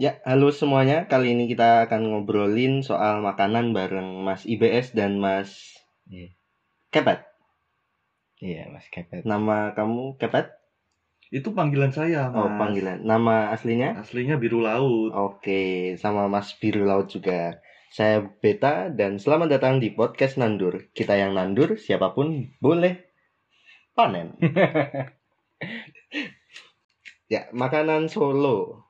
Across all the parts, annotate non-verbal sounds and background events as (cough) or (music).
Ya, halo semuanya. Kali ini kita akan ngobrolin soal makanan bareng Mas IBS dan Mas Iya. Kepet. Iya, Mas Kepet. Nama kamu Kepet? Itu panggilan saya, Mas. Oh, panggilan. Nama aslinya? Aslinya biru laut. Oke, sama Mas Biru Laut juga. Saya Beta dan selamat datang di podcast Nandur. Kita yang nandur, siapa pun boleh panen. (laughs) ya, makanan Solo.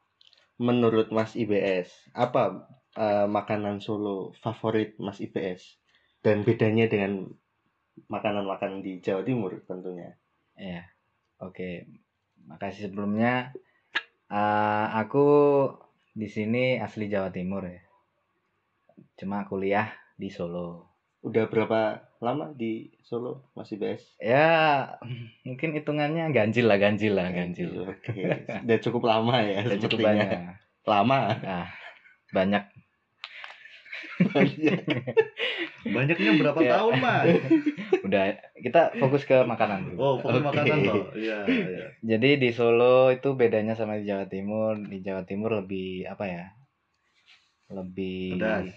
Menurut Mas IBS, apa eh, makanan Solo favorit Mas IBS? Dan bedanya dengan makanan-makanan di Jawa Timur tentunya. Iya. Oke. Makasih sebelumnya. Eh, aku di sini asli Jawa Timur ya. Cuma kuliah di Solo. Udah berapa lama di Solo, Mas IBS? Ya, (laughs) mungkin hitungannya ganjil lah, ganjil lah, ganjil. Oke, (laughs) udah cukup lama ya. Udah cukup banyak. Lama. Ah, banyak. (laughs) Banyaknya berapa Ya. tahun, Mas? Udah, kita fokus ke makanan dulu. Oh, fokus Oke. makanan toh. Iya, iya. Jadi di Solo itu bedanya sama di Jawa Timur. Di Jawa Timur lebih apa ya? Lebih Pedas.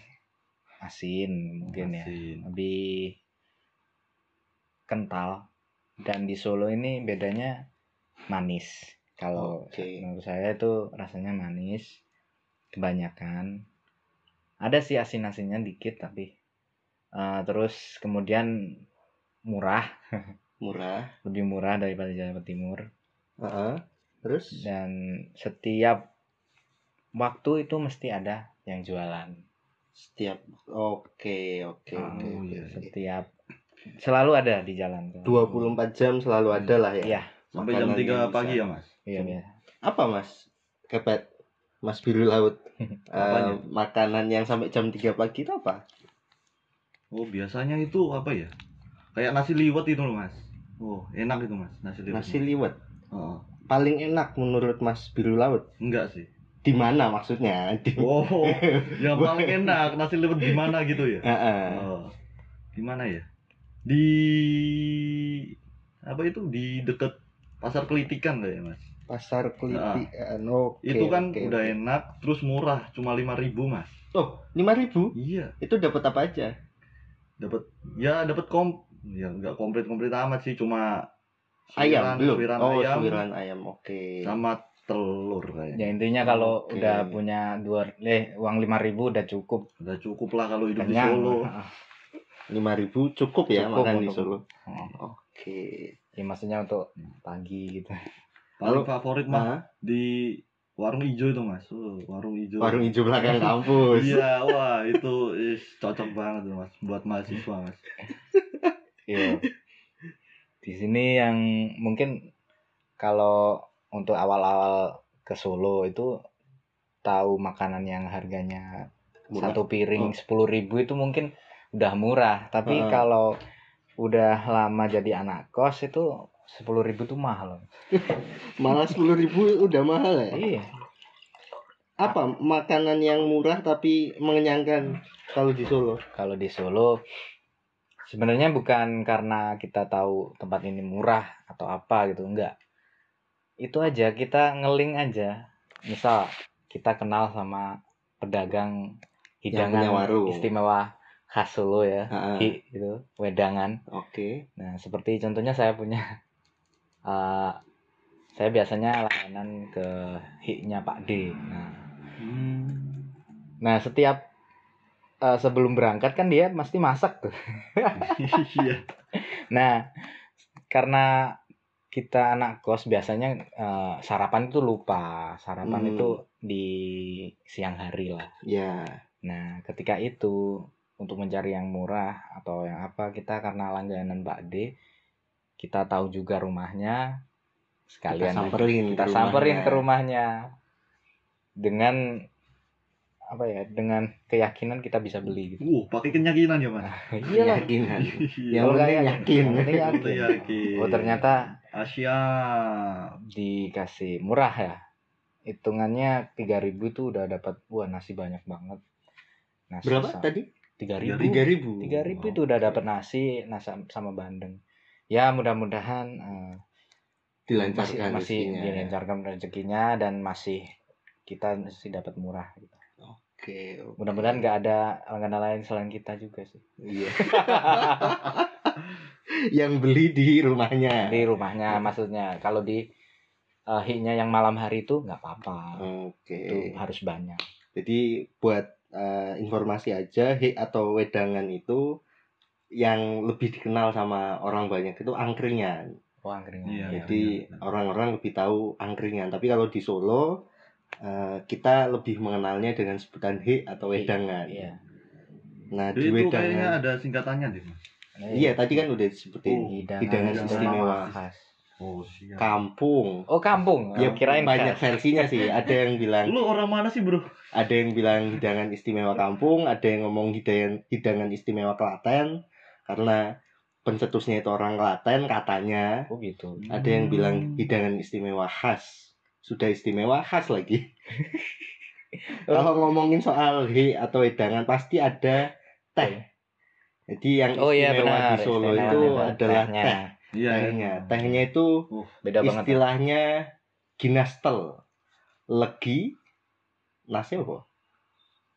asin mungkin ya. Asin. Lebih kental. Dan di Solo ini bedanya manis. Kalau Oke. menurut saya itu rasanya manis kebanyakan. Ada sih asin-asinnya dikit tapi eh, terus kemudian murah, (laughs) Murah. lebih murah daripada Jawa Timur. Heeh. Terus? dan setiap waktu itu mesti ada yang jualan Setiap Oke, oke, Oh, oke, oke, iya. oke. setiap selalu ada di jalan 24 jam selalu ada lah ya. iya Sampai jam Makanan yang 3 pagi bisa. ya, Mas? iya iya Apa, Mas? Kepet. Mas Biru Laut. (laughs) Apanya? makanan yang sampai jam 3 pagi itu apa? Oh, biasanya itu apa ya? Kayak nasi liwet itu loh, Mas. Oh, enak itu, Mas. Nasi liwet. Nasi liwet. Oh, Paling enak menurut Mas Biru Laut. enggak sih. Di mana maksudnya? Di Oh, yang paling enak nasi liwet di mana gitu ya? (laughs) Heeh. Oh, di mana ya? Di apa itu? Di dekat pasar Kelitikan lah ya, Mas. Pasar Kelitikan. Oke. itu kan oke, udah oke. enak, terus murah, cuma 5000 Mas. Oh, 5000 Iya, itu dapat apa aja? dapat ya dapat kom ya nggak komplit-komplit amat sih, cuma Ayam suiran- belum. oh, ayam suiran ayam. Oke. sama telur kayaknya. ya intinya kalau Oke. udah punya dua eh uang lima ribu udah cukup Udah cukup lah kalau hidup di kenyang Solo. (laughs) Ah, 5000 cukup ya Cukup makan di Solo. ah. Oke. ya maksudnya untuk pagi gitu Paling Lalu- favorit mah di warung hijau itu Mas. Oh, warung hijau. warung hijau belakang kampus. Iya, wah itu is, cocok banget tuh Mas buat mahasiswa Mas. Iya. Di sini yang mungkin kalau untuk awal-awal ke Solo itu tahu makanan yang harganya Murah. satu piring Oh. sepuluh ribu itu mungkin udah murah. Tapi Heeh. kalau udah lama jadi anak kos itu sepuluh ribu tuh mahal. (laughs) Malah 10.000 udah mahal ya. Iya. Apa makanan yang murah tapi mengenyangkan kalau di Solo? Kalau di Solo sebenarnya bukan karena kita tahu tempat ini murah atau apa gitu, enggak. Itu aja kita ngeling aja. Misal kita kenal sama pedagang hidangan istimewa khas Solo ya. Hi, itu wedangan. Oke. Nah, seperti contohnya saya punya (laughs) eh, saya biasanya layanan ke hi-nya Pak D. Nah, Hmm. nah setiap eh, sebelum berangkat kan dia pasti masak tuh. (laughs) Iya. Nah, karena kita anak kos biasanya eh, sarapan itu lupa. Sarapan Hmm. itu di siang hari lah. Ya. Nah, ketika itu untuk mencari yang murah atau yang apa, kita karena langganan Pak D, kita tahu juga rumahnya sekalian Kita samperin kita ke samperin rumahnya. ke rumahnya dengan apa ya dengan keyakinan kita bisa beli gitu. Uh, pakai keyakinan ya Mas. (laughs) Iyalah. Keyakinan. Iya. Yang penting yakin. yang yakin. Yakin. Oh ternyata Asia. dikasih murah ya. Hitungannya 3000 itu udah dapat wah nasi banyak banget. Nasi Berapa sa- tadi? 3000. 3000. 3000 itu udah dapat nasi nasi sama bandeng. Ya mudah-mudahan eh, masih Dilancarkan masih rezekinya. dilancarkan rezekinya dan masih kita mesti dapat murah gitu. Oke. Mudah-mudahan nggak ada langganan lain selain kita juga sih. Iya. (laughs) yang beli di rumahnya. Di rumahnya maksudnya. Kalau di eh, hiknya yang malam hari itu nggak apa-apa. Oke. Itu harus banyak. Jadi buat eh, informasi aja, hik atau wedangan itu yang lebih dikenal sama orang banyak itu angkringan. Oh, angkringan. Iya, Iya, Jadi benar. orang-orang lebih tahu angkringan. Tapi kalau di Solo eh, kita lebih mengenalnya dengan sebutan hik atau wedangan. Iya. Nah Jadi di itu kayaknya wedangan. ada singkatannya deh mas. Iya tadi kan udah disebutin Oh, hidangan, hidangan istimewa khas. Oh siap. kampung. Oh, kampung. Ya Oh, kirain banyak khas. versinya sih. (laughs) Ada yang bilang Lu orang mana sih bro? ada yang bilang hidangan istimewa kampung, ada yang ngomong hidangan hidangan istimewa Klaten karena pencetusnya itu orang Klaten katanya. Oh, gitu. Ada yang Hmm. bilang hidangan istimewa khas. Sudah istimewa khas lagi. (laughs) Kalau ngomongin soal he atau hidangan pasti ada teh. Jadi yang Oh iya istimewa benar. di Solo istimewa itu ada adalah tehnya. teh. Iya. Tehnya, tehnya itu Beda banget. istilahnya ginastel. Legi nasi apa?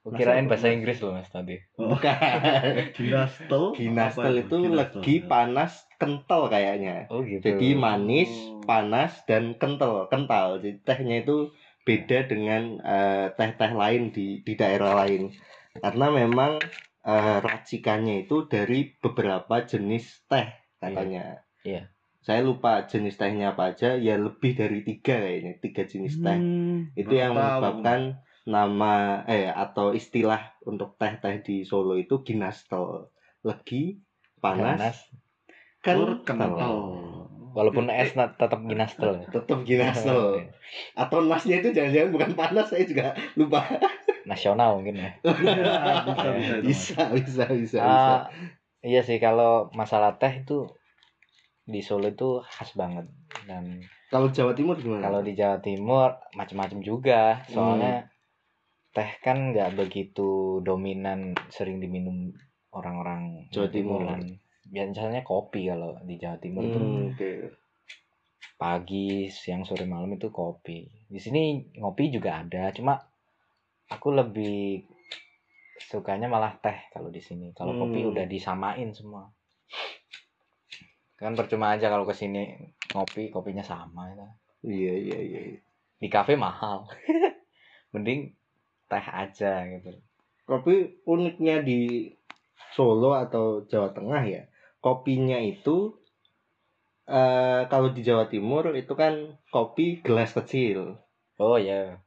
Kirain bahasa Inggris loh Mas tadi. Bukan. (laughs) Ginastel. Ginastel itu Ginastel? legi panas kental kayaknya. Oh, gitu. Jadi manis, Oh. panas dan kental, kental. Jadi tehnya itu beda dengan eh, teh-teh lain di di daerah lain. Karena memang eh, racikannya itu dari beberapa jenis teh katanya. Iya. Saya lupa jenis tehnya apa aja, ya lebih dari tiga kayaknya, tiga jenis teh. Hmm, itu yang tahu. menyebabkan nama eh atau istilah untuk teh-teh di Solo itu ginastel legi panas, Panas. Kental kental. Walaupun es tetap ginastel. ya. tetap ginastel (laughs) atau nasnya itu jangan-jangan bukan panas saya juga lupa Nasional mungkin ya. Iya, (laughs) bisa bisa bisa bisa bisa bisa Ah, iya sih kalau masalah teh itu di Solo itu khas banget. Dan kalau Jawa Timur gimana? kalau di Jawa Timur macam-macam juga. Soalnya teh kan nggak begitu dominan sering diminum orang-orang Jawa Timur. kan biasanya kopi kalau di Jawa Timur itu Hmm, oke. Pagi siang sore malam itu kopi. Di sini ngopi juga ada cuma aku lebih sukanya malah teh kalau di sini. Kalau kopi Hmm. udah disamain semua kan percuma aja kalau ke sini ngopi kopinya sama ya. iya iya iya di kafe mahal. (laughs) Mending teh aja gitu. Kopi uniknya di Solo atau Jawa Tengah ya kopinya itu eh kalau di Jawa Timur itu kan kopi gelas kecil. Oh ya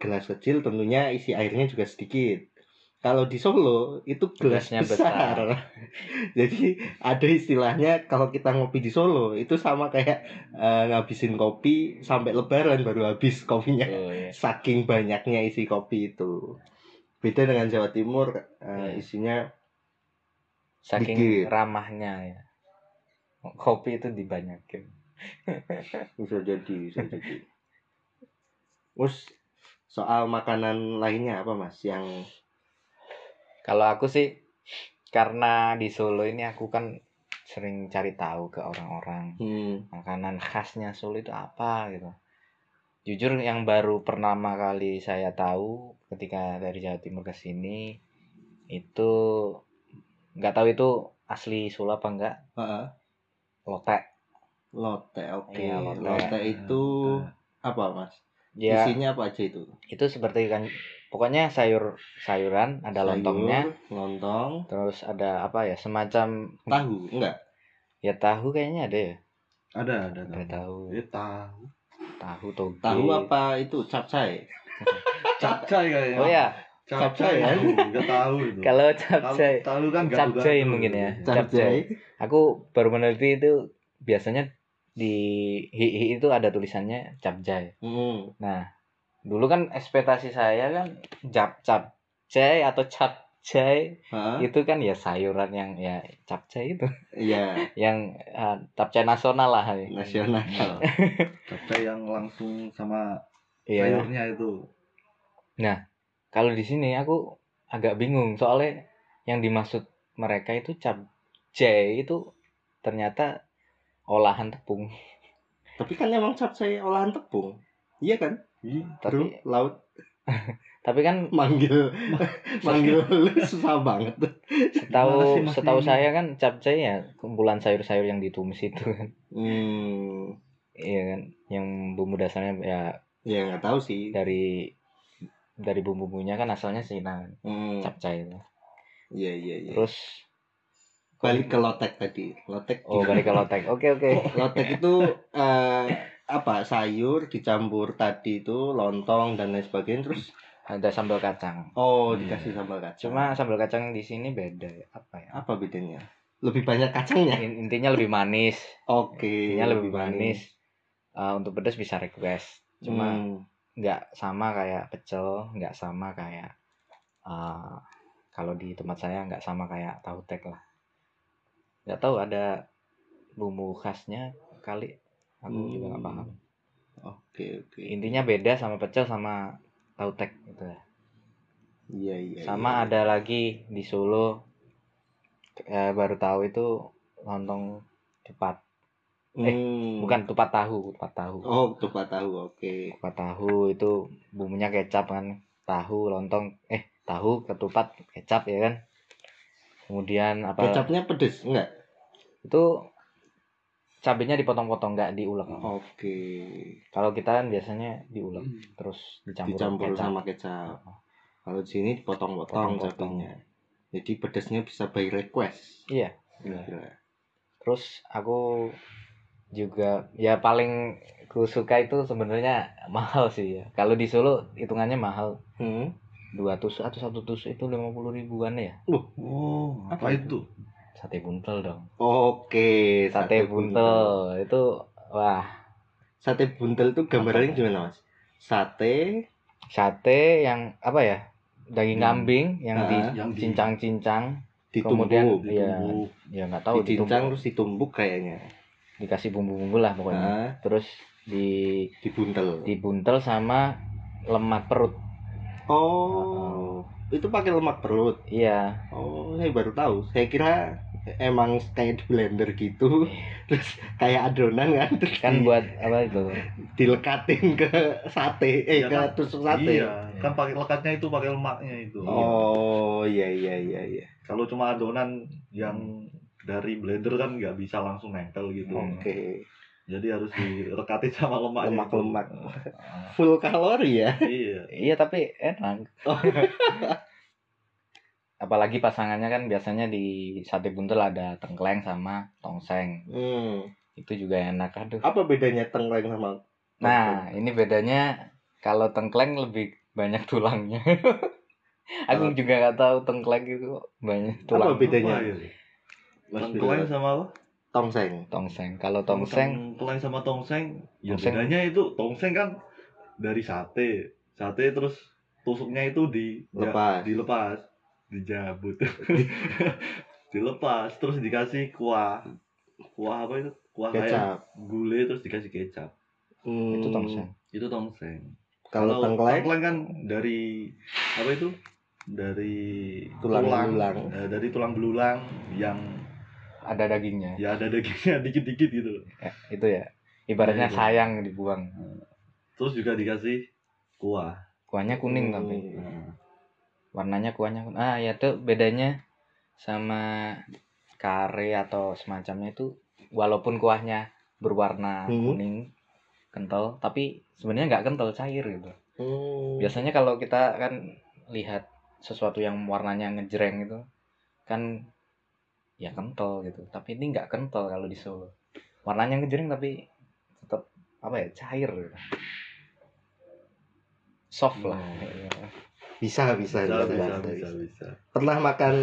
gelas kecil tentunya isi airnya juga sedikit. Kalau di Solo itu gelas Gelasnya besar. besar. (laughs) Jadi ada istilahnya kalau kita ngopi di Solo itu sama kayak eh, ngabisin kopi sampai lebaran baru habis kopinya. oh, ya. Saking banyaknya isi kopi itu. Beda dengan Jawa Timur Iya. isinya saking Dikit. ramahnya ya kopi itu dibanyakin (laughs) bisa jadi bisa jadi. Terus soal makanan lainnya apa Mas yang Kalau aku sih karena di Solo ini aku kan sering cari tahu ke orang-orang hmm, makanan khasnya Solo itu apa gitu. Jujur yang baru pertama kali saya tahu ketika dari Jawa Timur ke sini itu nggak tahu itu asli Solo apa enggak heeh, lotek. lote oke. Iya, lote. lote itu apa Mas? Ya Isinya apa aja itu? itu seperti kan pokoknya sayur sayuran ada Sayur, lontongnya lontong, terus ada apa ya semacam tahu, enggak? ya tahu kayaknya ada ya Ada ada ada tahu. tahu Eh, tahu. tahu toge Tahu apa itu capcay? (laughs) Capcay kayaknya. oh ya Capcay, ya? Enggak tahu itu. kalau capcay Tahu kan. Capcay mungkin ya. Capcay. aku baru meneliti itu biasanya di hi, hi itu ada tulisannya capcay Hmm. nah dulu kan ekspektasi saya kan cap capcay atau capcay Hah? itu kan ya sayuran yang ya capcay itu Iya, (laughs) yang uh, capcay nasional lah nasional. (laughs) Capcay yang langsung sama iya sayurnya itu. kalau di sini aku agak bingung soalnya yang dimaksud mereka itu capcay itu ternyata olahan tepung Tapi kan emang capcay olahan tepung. Iya kan? Ih, Bro, Tapi laut (laughs) tapi kan manggil (laughs) manggil lu susah banget. setahu sih, setahu saya kan capcay ya kumpulan sayur-sayur yang ditumis itu kan. Hmm, Iya kan, yang bumbu dasarnya ya ya nggak tahu sih. dari dari bumbu-bumbunya kan asalnya Cina kan, Hmm, capcay itu. iya iya iya. Terus balik ke lotek tadi. Lotek. oh balik ke lotek. Oke oke. Lotek itu eh, apa sayur dicampur tadi itu lontong dan lain sebagainya terus Ada sambal kacang. oh Iya. dikasih sambal kacang. Cuma sambal kacang di sini beda ya. Apa ya? apa bedanya? Lebih banyak kacangnya. In- Intinya lebih manis. Oke. Intinya lebih manis. Eh, untuk pedas bisa request. Cuma Hmm, nggak sama kayak pecel, nggak sama kayak eh, kalau di tempat saya nggak sama kayak tahu tek lah. Nggak tahu ada bumbu khasnya kali. Aku juga nggak Hmm. paham. Oke oke. Intinya beda sama pecel sama tahu tek gitu ya. Iya iya. Sama iya. ada lagi di Solo eh, baru tahu itu lontong tupat. eh, Hmm. Bukan tupat tahu, tupat tahu. Oh, tupat tahu. Oke. Tupat tahu itu bumbunya kecap kan. Tahu lontong eh tahu ketupat kecap ya kan. Kemudian apa Kecapnya pedes enggak? itu cabenya dipotong-potong nggak diulek. Oke. Kalau kita kan biasanya diulek terus dicampur, Dicampur kecap. sama kecap. Kalau di sini dipotong-potong Potong-potong. cabenya. Jadi pedasnya bisa by request. Iya. Gila. Terus aku juga ya paling ku suka itu sebenarnya mahal sih ya. Kalau di Solo hitungannya mahal. Hmm. Dua tusuk atau satu tusuk itu lima puluh ribuan ya. Oh, Apa apa itu? itu? Sate buntel dong. Oke. Sate, buntel. itu wah Sate buntel itu gambarannya gimana, Mas? Sate. sate yang apa ya daging Hmm. kambing yang Ah, yang di- dicincang-cincang Ditumbuk. Kemudian, Iya. Ditumbuk. ya nggak tahu dicincang ditumbuk terus ditumbuk kayaknya. dikasih bumbu-bumbu lah pokoknya Nah, terus di dibuntel. dibuntel sama lemak perut Oh, itu pakai lemak perut. iya Oh, saya baru tahu. Saya kira emang kayak di blender gitu, terus kayak adonan kan, terus kan di- buat apa itu dilekatin ke sate, eh Iya ke kan? tusuk sate. Iya, kan pakai lekatnya itu pakai lemaknya itu. Oh, iya iya iya iya. Kalau cuma adonan yang dari blender kan nggak bisa langsung nempel gitu. Oke. Jadi harus direkatin sama lemaknya. itu. Lemak-lemak. Full kalori ya. iya. iya tapi enak Oh. (laughs) apalagi pasangannya kan biasanya di sate buntel ada tengkleng sama tongseng Hmm. itu juga enak aduh Apa bedanya tengkleng sama nah ini bedanya kalau tengkleng lebih banyak tulangnya (laughs) aku Kalau- juga nggak tahu tengkleng itu banyak apa tulang bedanya? Apa ya? Mas Tengkleng sama apa? Tongseng. tongseng kalau tongseng Tengkleng sama tongseng. Ya Tongseng. bedanya itu tongseng kan dari sate. Sate terus tusuknya itu di ya, Lepas. dilepas, dijabut. (laughs) dilepas terus dikasih kuah. Kuah apa itu? Kuah Kecap. gulai terus dikasih kecap. Hmm. itu tongseng Itu tongseng. Kalau tengkleng kan dari apa itu? Dari Tulang belulang. eh, dari tulang belulang yang ada dagingnya ya ada dagingnya (laughs) dikit-dikit gitu. Ya, itu ya ibaratnya iya. sayang dibuang Terus juga dikasih kuah. kuahnya kuning Hmm. tapi Nah, warnanya kuahnya. Ah ya tuh bedanya sama kare atau semacamnya itu walaupun kuahnya berwarna Hmm. kuning kental tapi sebenarnya nggak kental cair gitu. Hmm. biasanya kalau kita kan lihat sesuatu yang warnanya ngejreng itu kan ya kental gitu. Tapi ini nggak kental kalau di Solo. Warnanya ngejreng tapi tetap apa ya cair gitu. soft lah. Bisa bisa bisa, bisa, bisa, bisa, bisa, bisa. bisa. Pernah makan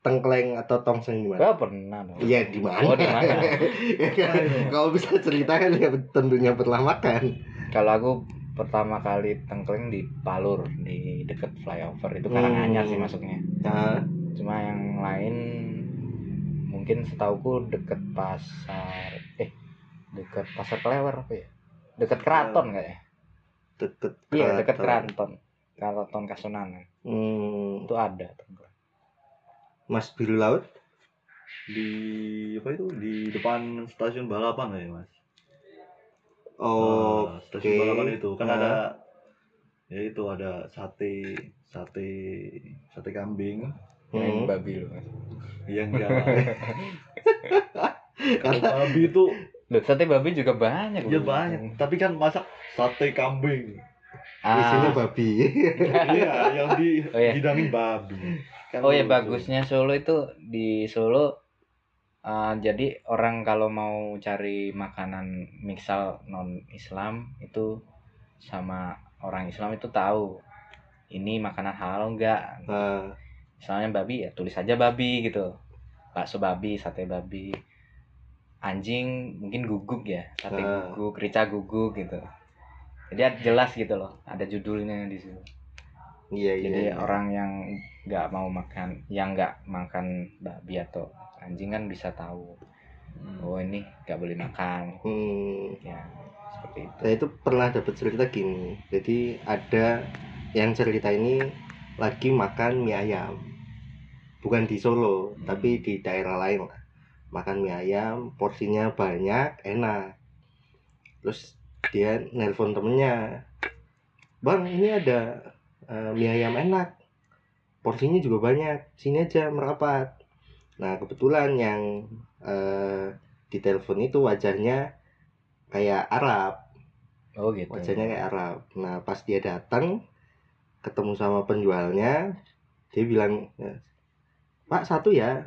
tengkleng atau tongseng di mana? Gak pernah. Iya di mana? Oh, di mana? (laughs) Kalau bisa ceritakan ya tentunya pernah makan. Kalau aku pertama kali tengkleng di Palur di deket flyover itu Karanganyar sih Hmm. masuknya. Nah, Cuma yang lain mungkin setauku deket pasar eh deket pasar Klewer apa ya? Deket Keraton kayaknya. deket Iya deket keraton. Keraton. Kasunanan Hmm, itu ada tengkleng. Mas biru laut? Di apa itu? Di depan stasiun balapan ya, Mas. Oh, Nah, stasiun balapan itu kan Ah. ada ya itu ada sate sate sate kambing Hmm. babi lu Mas. ya enggak (laughs) kalau babi itu Loh, sate babi juga banyak ya loh. banyak tapi kan masak sate kambing Isinya Ah, babi. (laughs) iya yang di Oh, iya. hidangin babi. Kan oh ya bagusnya Solo itu di Solo eh, jadi orang kalau mau cari makanan misal non Islam itu sama orang Islam itu tahu ini makanan halal enggak Nah, misalnya babi ya tulis aja babi gitu. Bakso babi sate babi. Anjing mungkin guguk ya sate Ah. guguk rica guguk gitu jadi jelas gitu loh ada judulnya di situ iya iya. jadi iya. orang yang nggak mau makan yang nggak makan babi atau anjing kan bisa tahu Hmm. oh ini nggak boleh makan Hmm. ya seperti itu Saya itu pernah dapat cerita gini. Jadi ada yang cerita ini lagi makan mie ayam. Bukan di Solo, Hmm. tapi di daerah lain lah. Makan mie ayam, porsinya banyak, enak. Terus dia nelpon temennya. Bang, ini ada eh, mie ayam enak. Porsinya juga banyak. Sini aja merapat. Nah, kebetulan yang eh, di telepon itu wajahnya kayak Arab oh gitu wajahnya kayak Arab. Nah pas dia datang ketemu sama penjualnya, dia bilang "Ya, Pak satu ya.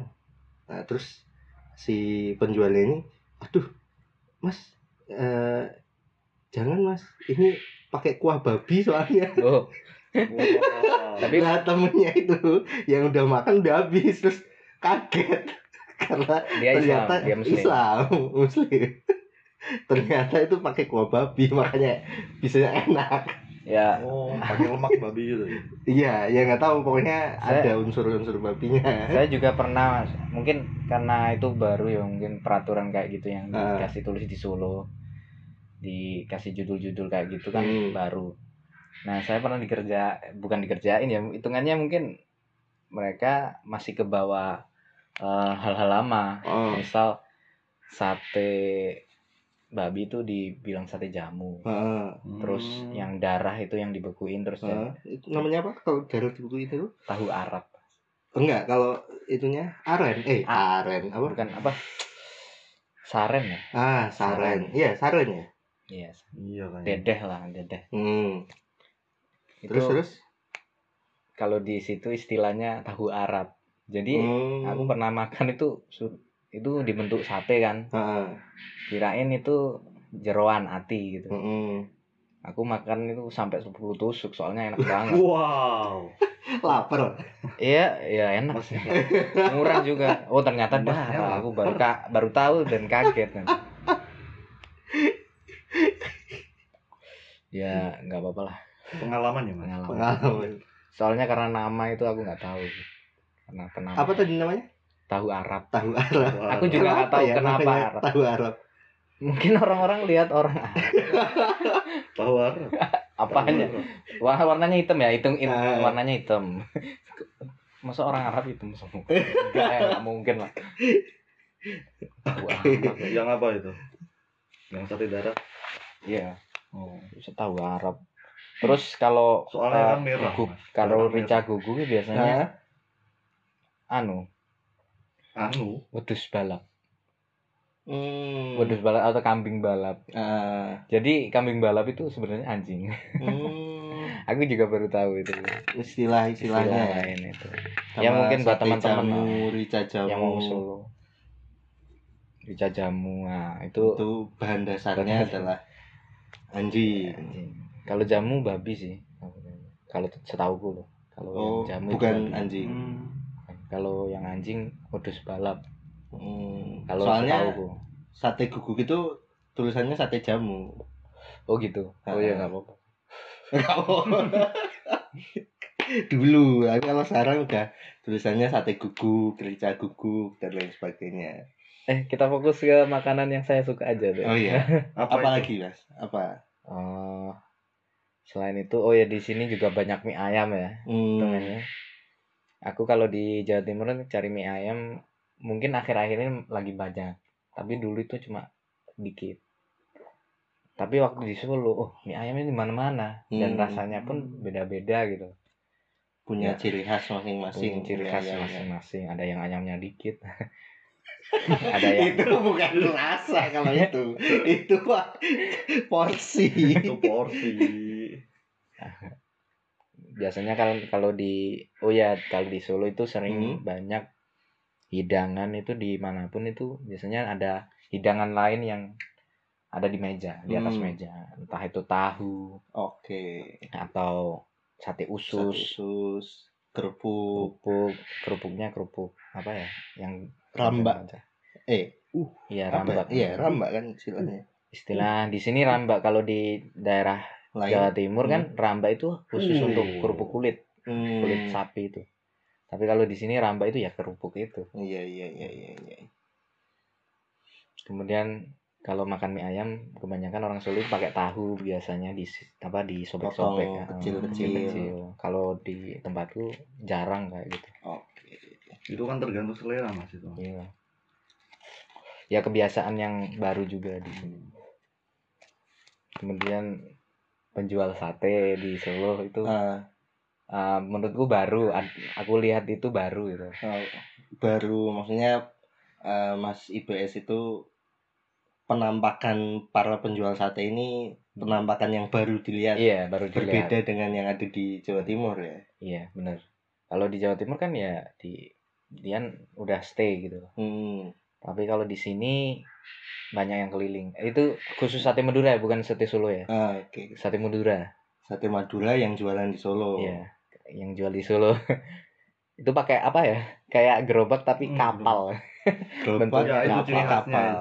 Nah, terus si penjualnya ini, aduh Mas eh, jangan Mas ini pakai kuah babi soalnya. oh Wah. Tapi- Nah temennya itu yang udah makan udah habis terus kaget (laughs) karena dia Islam ternyata dia muslim Islam, (laughs) muslim. ternyata itu pakai kuah babi makanya bisa enak. ya oh pakai lemak babi gitu ya Iya, ya nggak tahu pokoknya Saya- ada unsur-unsur babinya. saya juga pernah Mas. mungkin karena itu baru ya mungkin peraturan kayak gitu yang Ah. dikasih tulis di Solo dikasih judul-judul kayak gitu kan Hmm. baru nah saya pernah dikerja bukan dikerjain ya hitungannya mungkin mereka masih ke bawah eh, hal-hal lama Oh, misal sate babi itu dibilang sate jamu heeh. terus Hmm. yang darah itu yang dibekuin terus Heeh. itu namanya apa kalau darah di buku itu? tahu Arab Enggak, kalau itunya aren. Eh, Ah. aren apa? bukan apa saren ya Ah, saren. Iya, saren ya. Iya. Iya kan dedeh lah dedeh. Hmm. itu Terus terus. kalau di situ istilahnya tahu Arab. Jadi Hmm. aku pernah makan itu itu dibentuk sate kan. Heeh. kirain itu jeroan ati gitu. Heeh. aku makan itu sampai 10 tusuk soalnya enak banget. wow. (laughs) Lapar. iya iya enak. Sih murah juga. Oh ternyata ya, aku baru ka- baru tahu dan kaget kan ya nggak apa-apa lah. Pengalaman ya mas? Pengalaman. Pengalaman. soalnya karena nama itu aku nggak tahu. Karena penama. Apa tadi namanya? tahu Arab. Tahu Arab. Wah, Aku juga nggak tahu kenapa namanya Arab. Tahu Arab. mungkin orang-orang lihat orang Arab. (laughs) Tahu Arab. Apanya warna warnanya hitam ya? Hitam hitam- Ah. warnanya hitam. (laughs) Masa orang Arab hitam semua? (laughs) Enggak ya nggak mungkin lah. Tahu Arab. Yang apa itu? Yang sate darah iya oh. Bisa tahu Arab. Terus kalau soalnya kan merah kalau rica ini biasanya anu. Anu? Wedus balap. Hmm. wedus balap atau kambing balap? Ah. jadi kambing balap itu sebenarnya anjing. Hmm. (laughs) aku juga baru tahu itu. Istilah-istilahnya istilah ya. lain itu. Sama Ya, mungkin buat teman-teman yang mau Solo. Rica jamu nah itu itu bahan dasarnya. adalah anjing. anjing kalau jamu babi sih kalau setahuku loh kalau Oh, yang jamu bukan babi. anjing. Hmm. kalau yang anjing wedus balap Hmm. kalau Soalnya sate guguk itu tulisannya sate jamu. oh gitu oh iya (laughs) nggak apa-apa Dulu, tapi kalau sekarang udah tulisannya sate guguk, rica guguk dan lain sebagainya. Eh kita fokus ke makanan yang saya suka aja deh Oh iya. (laughs) apa, Apa lagi, Mas? Apa? Oh, selain itu oh ya di sini juga banyak mie ayam ya Hmm. Aku kalau di Jawa Timur nih cari mie ayam mungkin akhir-akhir ini lagi banyak. Tapi dulu itu cuma dikit. tapi waktu di Solo oh mie ayamnya di mana-mana dan Hmm. rasanya pun beda-beda gitu punya Ya. ciri khas masing-masing Punya ciri khas ayamnya. masing-masing ada yang ayamnya dikit (laughs) (laughs) ada yang itu bukan rasa kalau itu. (laughs) Itu porsi. Itu porsi. Biasanya kalau kalau di oh ya kalau di Solo itu sering Hmm. banyak hidangan itu di mana pun itu biasanya ada hidangan lain yang ada di meja di atas Hmm. meja. Entah itu tahu oke. atau sate Sate usus usus kerupuk. Kerupuk kerupuknya kerupuk apa ya yang Rambak. eh iya apa rambak ya? iya rambak kan istilahnya istilah di sini rambak kalau di daerah lain Jawa Timur kan rambak itu khusus Uh. untuk kerupuk kulit Hmm. kulit sapi itu tapi kalau di sini rambak itu ya kerupuk itu iya iya iya iya iya kemudian kalau makan mie ayam kebanyakan orang Solo pakai tahu biasanya di apa di sobek-sobek ya. kecil-kecil. kecil kalau di tempatku jarang kayak gitu oke itu kan tergantung selera mas itu. Iya. Ya kebiasaan yang baru juga di sini. Kemudian penjual sate di Solo itu Ah, eh, menurutku baru. Aku lihat itu baru gitu. Oh, baru. Maksudnya eh, Mas IBS itu penampakan para penjual sate ini penampakan yang baru dilihat. Iya baru dilihat. Berbeda dengan yang ada di Jawa Timur ya. Iya bener kalau di Jawa Timur kan ya di dia udah stay gitu hmm. Tapi kalau di sini banyak yang keliling. Eh, Itu khusus sate Madura ya, bukan sate Solo ya. ah, oke Sate Madura. sate Madura yang jualan di Solo Iya. Yang jual di Solo. (laughs) itu pakai apa ya? Kayak gerobak tapi Hmm, kapal. (laughs) gerobak bentuknya Ya, itu kapal, ciri khasnya kapal.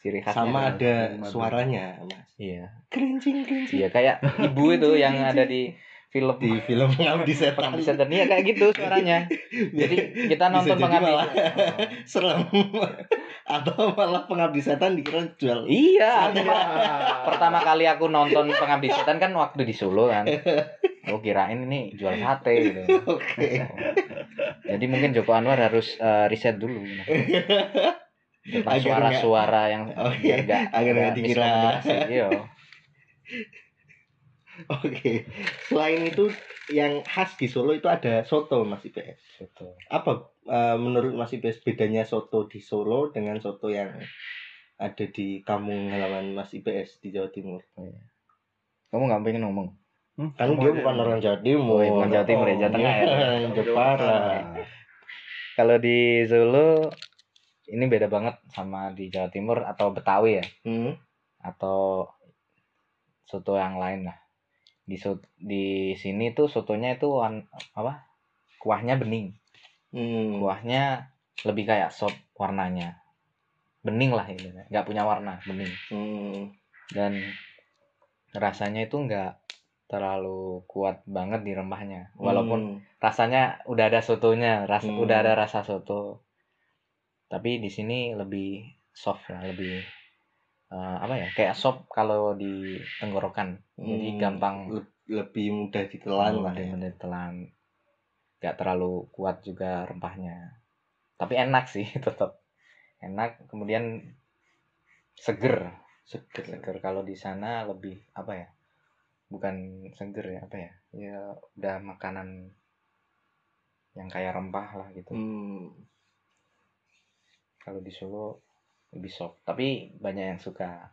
Ciri khasnya. sama kan. ada suaranya mas Iya. kerincing kerincing Iya kayak ibu itu yang ada di (laughs) film di film Pengabdi (laughs) Setan Pengabdi Setan. Iya kayak gitu suaranya. Jadi kita nonton jadi Pengabdi malah (laughs) serem (laughs) atau malah Pengabdi Setan dikira jual Iya, pertama kali aku nonton Pengabdi Setan kan waktu di Solo kan. Oh kirain ini jual sate gitu. oke Jadi mungkin Joko Anwar harus eh, riset dulu tentang suara-suara yang Oke, biar nggak agar nggak dikira. Iya. (laughs) oke selain itu yang khas di Solo itu ada soto Mas IPS Gitu. apa eh, menurut Mas IPS bedanya soto di Solo dengan soto yang ada di kampung halaman Mas IPS di Jawa Timur Kamu nggak pengen ngomong? Hmm, kan dia bukan orang Jawa Timur Oh, iya, bukan Jawa Timur ya, Jawa Tengah ya. Iya, Jepara Kalau di Solo ini beda banget sama di Jawa Timur atau Betawi ya hmm. atau soto yang lain lah. Di di sini tuh sotonya itu wan- apa? Kuahnya bening. Hmm. Kuahnya lebih kayak sop warnanya. Bening lah ini, nggak punya warna, bening. Hmm. dan rasanya itu nggak terlalu kuat banget di rempahnya walaupun Hmm. rasanya udah ada sotonya ras Hmm. udah ada rasa soto tapi di sini lebih soft lah lebih eh, apa ya kayak sop kalau di tenggorokan. Jadi Hmm. gampang. Le- lebih mudah ditelan lah ya. mudah telan nggak terlalu kuat juga rempahnya. Tapi enak sih (laughs) tetap enak kemudian seger. Seger. Seger. Kalau di sana lebih apa ya bukan seger ya apa ya ya udah makanan yang kayak rempah lah gitu. Hmm. kalau di Solo lebih soft tapi banyak yang suka.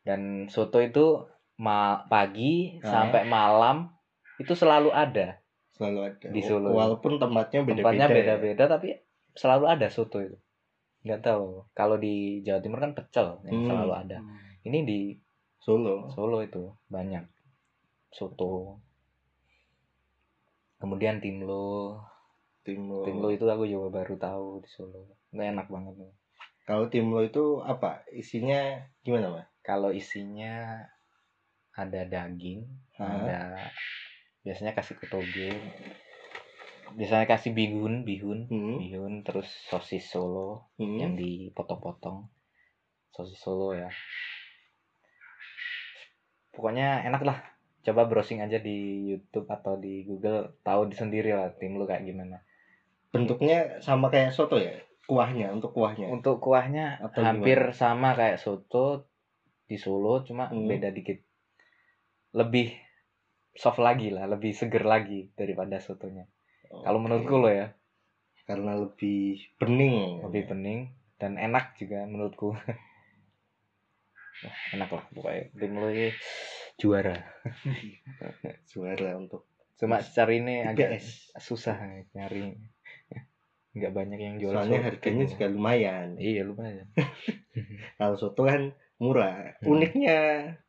Dan soto itu ma pagi Ah. sampai malam itu selalu ada. Selalu ada. Di Solo. walaupun tempatnya beda-beda tempatnya ya. beda-beda tapi selalu ada soto itu. Nggak tahu kalau di Jawa Timur kan pecel yang Hmm. selalu ada. Ini di Solo. Solo itu banyak. Soto. Kemudian timlo. Timlo. Timlo itu aku juga baru tahu di Solo. Nggak enak banget kalau Timlo itu apa? Isinya gimana mas? Kalau isinya ada daging Hah? ada biasanya kasih ketoge biasanya kasih bihun bihun Hmm. bihun terus sosis Solo Hmm. yang dipotong-potong. Sosis Solo ya. Pokoknya enak lah coba browsing aja di YouTube atau di Google tahu di sendiri lah tim lu kayak gimana. Bentuknya sama kayak soto ya kuahnya untuk kuahnya. Untuk kuahnya Atau hampir sama kayak soto di Solo cuma Hmm. beda dikit. Lebih soft lagi lah lebih seger lagi daripada sotonya. Kalau Oke. menurutku loh ya. Karena lebih bening. Lebih bening dan enak juga menurutku. (laughs) Enak lah pokoknya. Tim lo juara. (laughs) Juara untuk cuma secara ini agak susah nyari nggak banyak yang jual soalnya soto. harganya juga lumayan iya lumayan (laughs) kalau soto kan murah Hmm. uniknya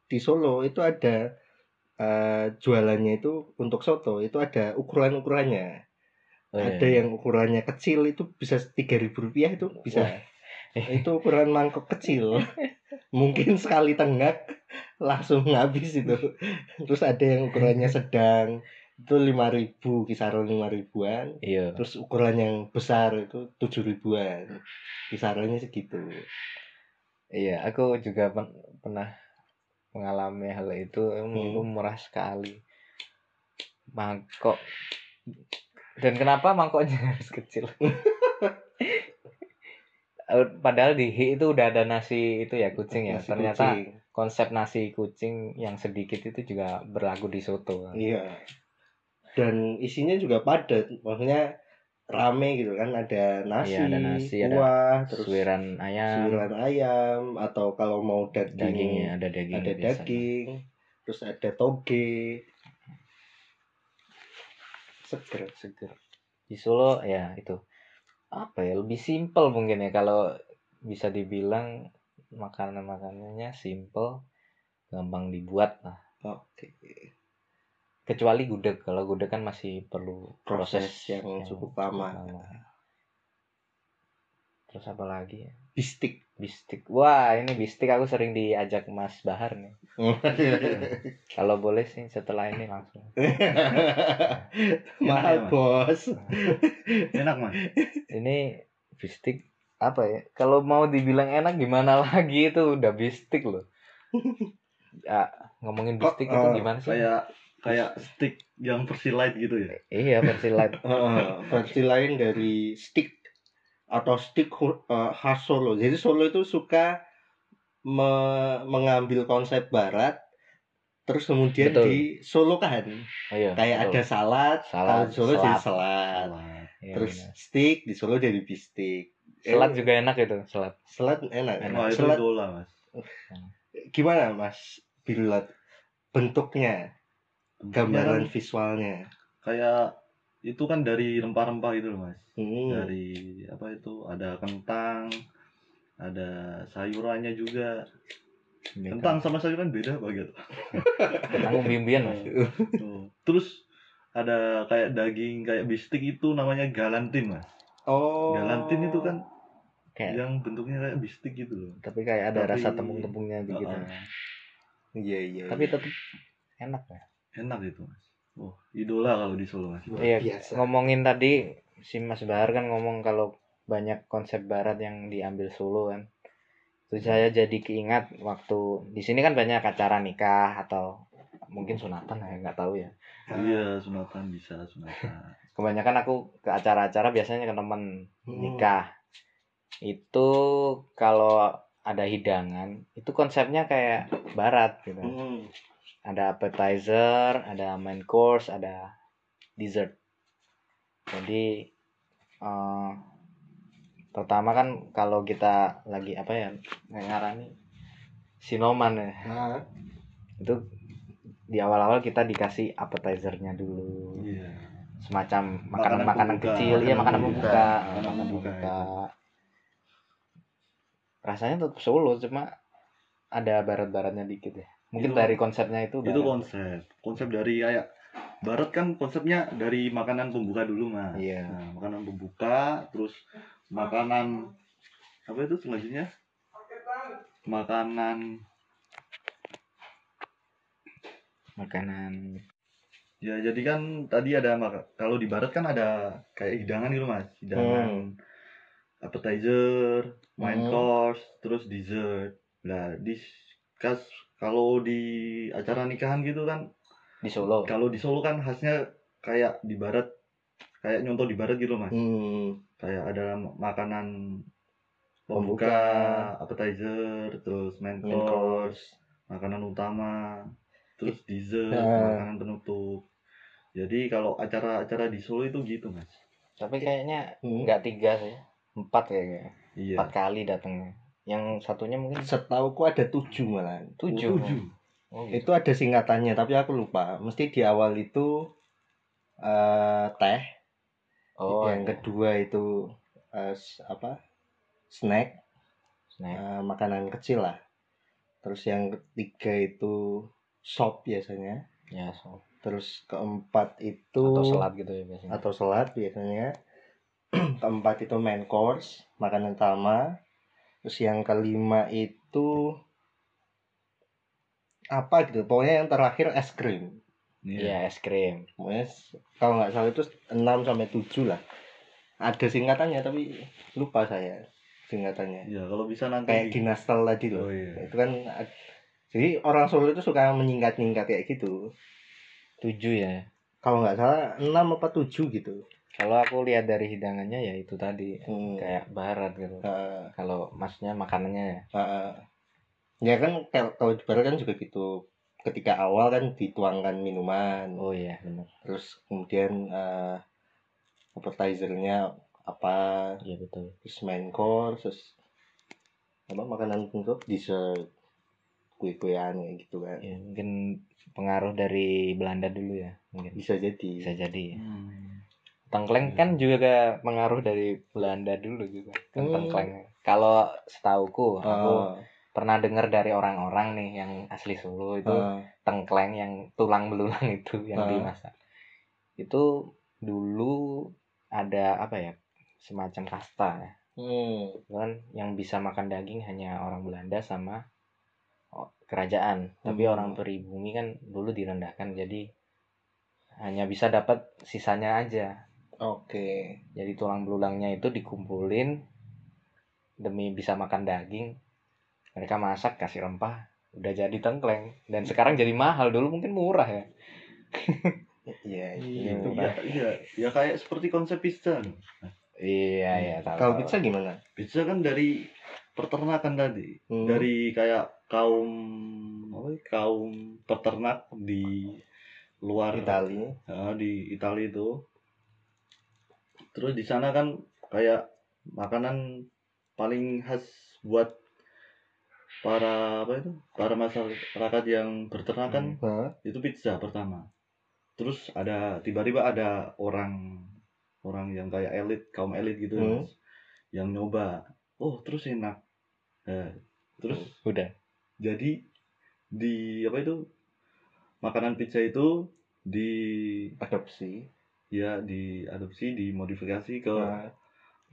di Solo itu ada eh, jualannya itu untuk soto itu ada ukuran ukurannya Oh, iya. ada yang ukurannya kecil itu bisa tiga ribu rupiah itu bisa Wah. (laughs) itu ukuran mangkok kecil (laughs) mungkin sekali tenggak langsung habis itu terus ada yang ukurannya sedang itu lima ribu kisaran lima ribuan iya terus ukuran yang besar itu tujuh ribuan kisarannya segitu Iya, aku juga pen- pernah mengalami hal itu. Hmm. Itu murah sekali. Mangkok. Dan kenapa mangkoknya (laughs) harus kecil? Eh, Padahal di Hi itu udah ada nasi itu ya kucing ya. Nasi Ternyata kucing. konsep nasi kucing yang sedikit itu juga berlaku di soto. iya dan isinya juga padat maksudnya rame gitu kan. Ada nasi, Iya, ada nasi, ada kuah terus Suiran ayam, suiran ayam atau kalau mau daging dagingnya ada daging. ada biasanya. daging terus ada toge. Seger seger. Di Solo ya itu. Apa ya lebih simpel mungkin ya. Kalau bisa dibilang makanan makanannya simpel gampang dibuat lah. Oke kecuali gudeg kalau gudeg kan masih perlu Proses proses, yang cukup lama. terus apa lagi ya? Bistik. Bistik. Wah ini bistik aku sering diajak Mas Bahar nih. (laughs) Kalau boleh sih setelah ini langsung. (laughs) Mahal Mas. bos. (laughs) Enak mas? Ini bistik apa ya? Kalau mau dibilang enak gimana lagi itu? Udah bistik loh. Ya, ngomongin Kok, bistik itu eh, gimana sih? kayak kayak stick yang versi light gitu ya iya versi light Heeh, (laughs) versi lain dari stick atau stick eh, khas Solo. Jadi Solo itu suka me- mengambil konsep barat terus kemudian Betul. di Solo kan oh, iya kayak betul. ada salad, Salad, kalau di Solo jadi selat. salad. Salah. Iya, terus benar. stick di Solo jadi bistik. selat Eh, juga enak itu selat Selat enak. Enak. Itu Selat idola mas gimana Mas Bilot bentuknya, gambaran Kan visualnya? kayak itu kan dari rempah-rempah gitu loh mas Hmm. dari apa itu ada kentang ada sayurannya juga kentang sama sayuran beda apa gitu (laughs) kentang umbi-umbian mas Tuh. terus ada kayak daging kayak bistik itu namanya galantin mas Oh. galantin itu kan kayak yang bentuknya kayak bistik gitu loh tapi kayak ada Tapi- rasa tepung-tepungnya dikit Heeh. Iya iya. tapi iya. tetap enak ya enak itu mas oh idola kalau di Solo mas Iya, biasa. ngomongin tadi si Mas Bahar kan ngomong kalau banyak konsep barat yang diambil Solo kan. Itu saya jadi keingat waktu di sini kan banyak acara nikah atau mungkin sunatan ya nggak tahu ya. iya sunatan bisa sunatan (laughs) Kebanyakan aku ke acara-acara biasanya ke temen Hmm. nikah. Itu kalau ada hidangan itu konsepnya kayak barat gitu. Hmm. Ada appetizer, ada main course, ada dessert. Jadi eh, pertama kan kalau kita lagi apa ya ngarani sinoman ya. Nah, itu di awal-awal kita dikasih appetizernya dulu. Iya. Semacam Makanan makanan-makanan kecil iya makanan makanan pembuka, makanan pembuka, pembuka. rasanya tetap Solo cuma ada barat-baratnya dikit ya mungkin Itu- dari konsepnya itu itu barat. konsep. Konsep dari kayak barat kan konsepnya dari makanan pembuka dulu mas. Iya. nah, makanan pembuka terus makanan apa itu selanjutnya? Makanan makanan. Ya jadi kan tadi ada kalau di barat kan ada kayak hidangan gitu mas. Hidangan appetizer main Hmm. course terus dessert. Nah di kas kalau di acara nikahan gitu kan di Solo kalau di Solo kan khasnya kayak di barat kayak nyontoh di barat gitu mas hmm. kayak ada makanan pembuka, Pembuka. appetizer, terus main course, makanan utama, terus dessert, Nah. makanan penutup. Jadi kalau acara-acara di Solo itu gitu mas. Tapi kayaknya Hmm. nggak tiga sih, empat kayaknya. Iya. Empat kali datangnya. Yang satunya mungkin Setauku ada tujuh malah. tujuh. Tujuh. Oh, gitu. Itu ada singkatannya tapi aku lupa. Mesti di awal itu eh teh, Oh, yang iya. kedua itu s- apa? snack, Snack. eh, makanan kecil lah. Terus yang ketiga itu sop biasanya. Ya, so. Terus keempat itu Atau selat gitu ya biasanya. atau selat biasanya. (clears throat) keempat itu main course, makanan utama. Terus yang kelima itu apa gitu. Pokoknya yang terakhir es krim. Iya, es krim. Pokoknya s- kalau nggak salah itu 6 sampai 7 lah. Ada singkatannya tapi lupa saya singkatannya. Iya, kalau bisa nanti. Kayak dinastel tadi loh. Oh iya. Itu kan ad- jadi orang Solo itu suka menyingkat-nyingkat kayak gitu. Tujuh ya. Kalau nggak salah 6 apa 7 gitu. Kalau aku lihat dari hidangannya ya itu tadi Hmm. kayak barat gitu. Heeh. Kalau maksudnya makanannya ya. Heeh. ya kan kalau di barat kan juga gitu. Ketika awal kan dituangkan minuman. Oh iya, benar. Terus kemudian eh appetizernya apa Iya betul. terus main course terus apa makanan penutup dessert kue-kuean kayak gitu kan Ya, mungkin pengaruh dari Belanda dulu ya, mungkin. bisa jadi Bisa jadi. ya. Hmm. Tengkleng kan juga pengaruh dari Belanda dulu juga. Kan Hmm. tengkleng. Kalau setauku, aku Ah, pernah dengar dari orang-orang nih yang asli Solo itu ah, tengkleng yang tulang belulang (laughs) itu yang Ah. dimasak. Itu dulu ada apa ya? Semacam kasta ya. hmm, kan yang bisa makan daging hanya orang Belanda sama kerajaan. Tapi Hmm. orang pribumi kan dulu direndahkan jadi hanya bisa dapat sisanya aja. Oke Jadi tulang belulangnya itu dikumpulin demi bisa makan daging. Mereka masak kasih rempah, udah jadi tengkleng. Dan sekarang jadi mahal dulu mungkin murah ya. iya Iya, itu iya, iya, ya kayak seperti konsep pizza. Iya iya tahu. kalau pizza gimana Pizza kan dari peternakan tadi, Hmm. dari kayak kaum apa kaum peternak di luar Itali Ya, di Italia itu. Terus di sana kan kayak makanan paling khas buat para apa itu? Para masyarakat yang berternakan Hah? itu pizza pertama. Terus ada tiba-tiba ada orang orang yang kayak elit, kaum elit gitu Hmm. Mas, yang nyoba. Oh, terus enak. Nah, terus Udah. jadi di apa itu? Makanan pizza itu di ya diadopsi dimodifikasi ke Nah,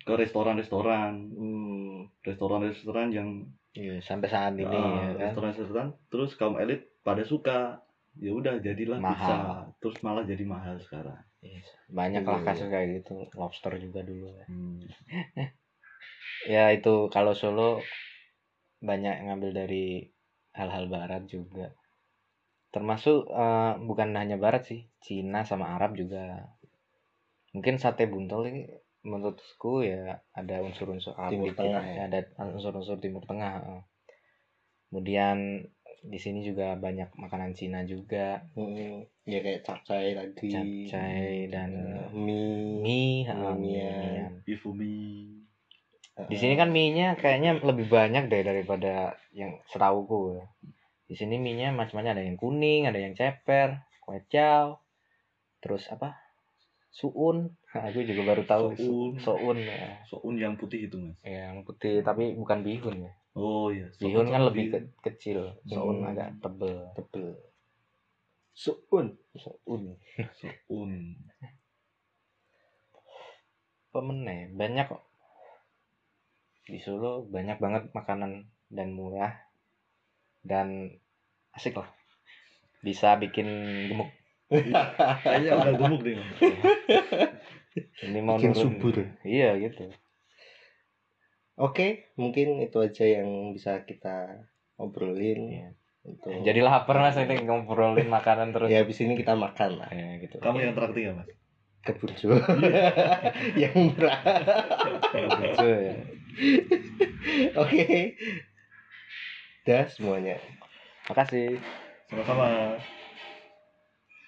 ke restoran-restoran hmm, restoran-restoran yang Iya, sampai saat ini ah, ya kan. restoran-restoran terus kaum elit pada suka ya udah jadilah Mahal. pizza terus malah jadi mahal sekarang Iya, Banyak lah Iya, kasus kayak gitu. Lobster juga dulu ya. Hmm. (laughs) Ya itu kalau Solo banyak ngambil dari hal-hal barat juga. Termasuk eh, bukan hanya barat sih, Cina sama Arab juga. Mungkin sate buntel ini menurutku ya ada unsur-unsur Timur dikit, Tengah ya, ada unsur-unsur Timur Tengah. heeh. Kemudian di sini juga banyak makanan Cina juga, hmm, ya kayak capcay tadi capcay dan eh, mie mie, heeh, mie-mian. mie-mian. Ifumi Di sini kan mie-nya kayaknya lebih banyak deh daripada yang setauku. ya. Di sini mie-nya macam-macam ada yang kuning, ada yang ceper, kue chow, terus apa? Suun. Aku juga baru tahu Soun. Su- Soun ya. soun yang putih itu mas Yang putih tapi bukan bihun ya. oh iya Bihun kan lebih ke- kecil, soun Hmm. agak tebel. tebel suun Soun. soun Pemeneh banyak kok. Di Solo banyak banget makanan dan murah dan asik lah. Bisa bikin gemuk. Kayaknya udah gemuk deh mas Ini mau Bikin nurun- subur. Iya gitu. Oke, mungkin itu aja yang bisa kita obrolin. Iya. Untuk... Jadi lapar mas ini ngobrolin makanan terus. ya habis ini kita makan lah. Ya, gitu. kamu yang traktir ya mas ke burjo (laughs) yang murah Lucu ya. oke dah semuanya Makasih. sama-sama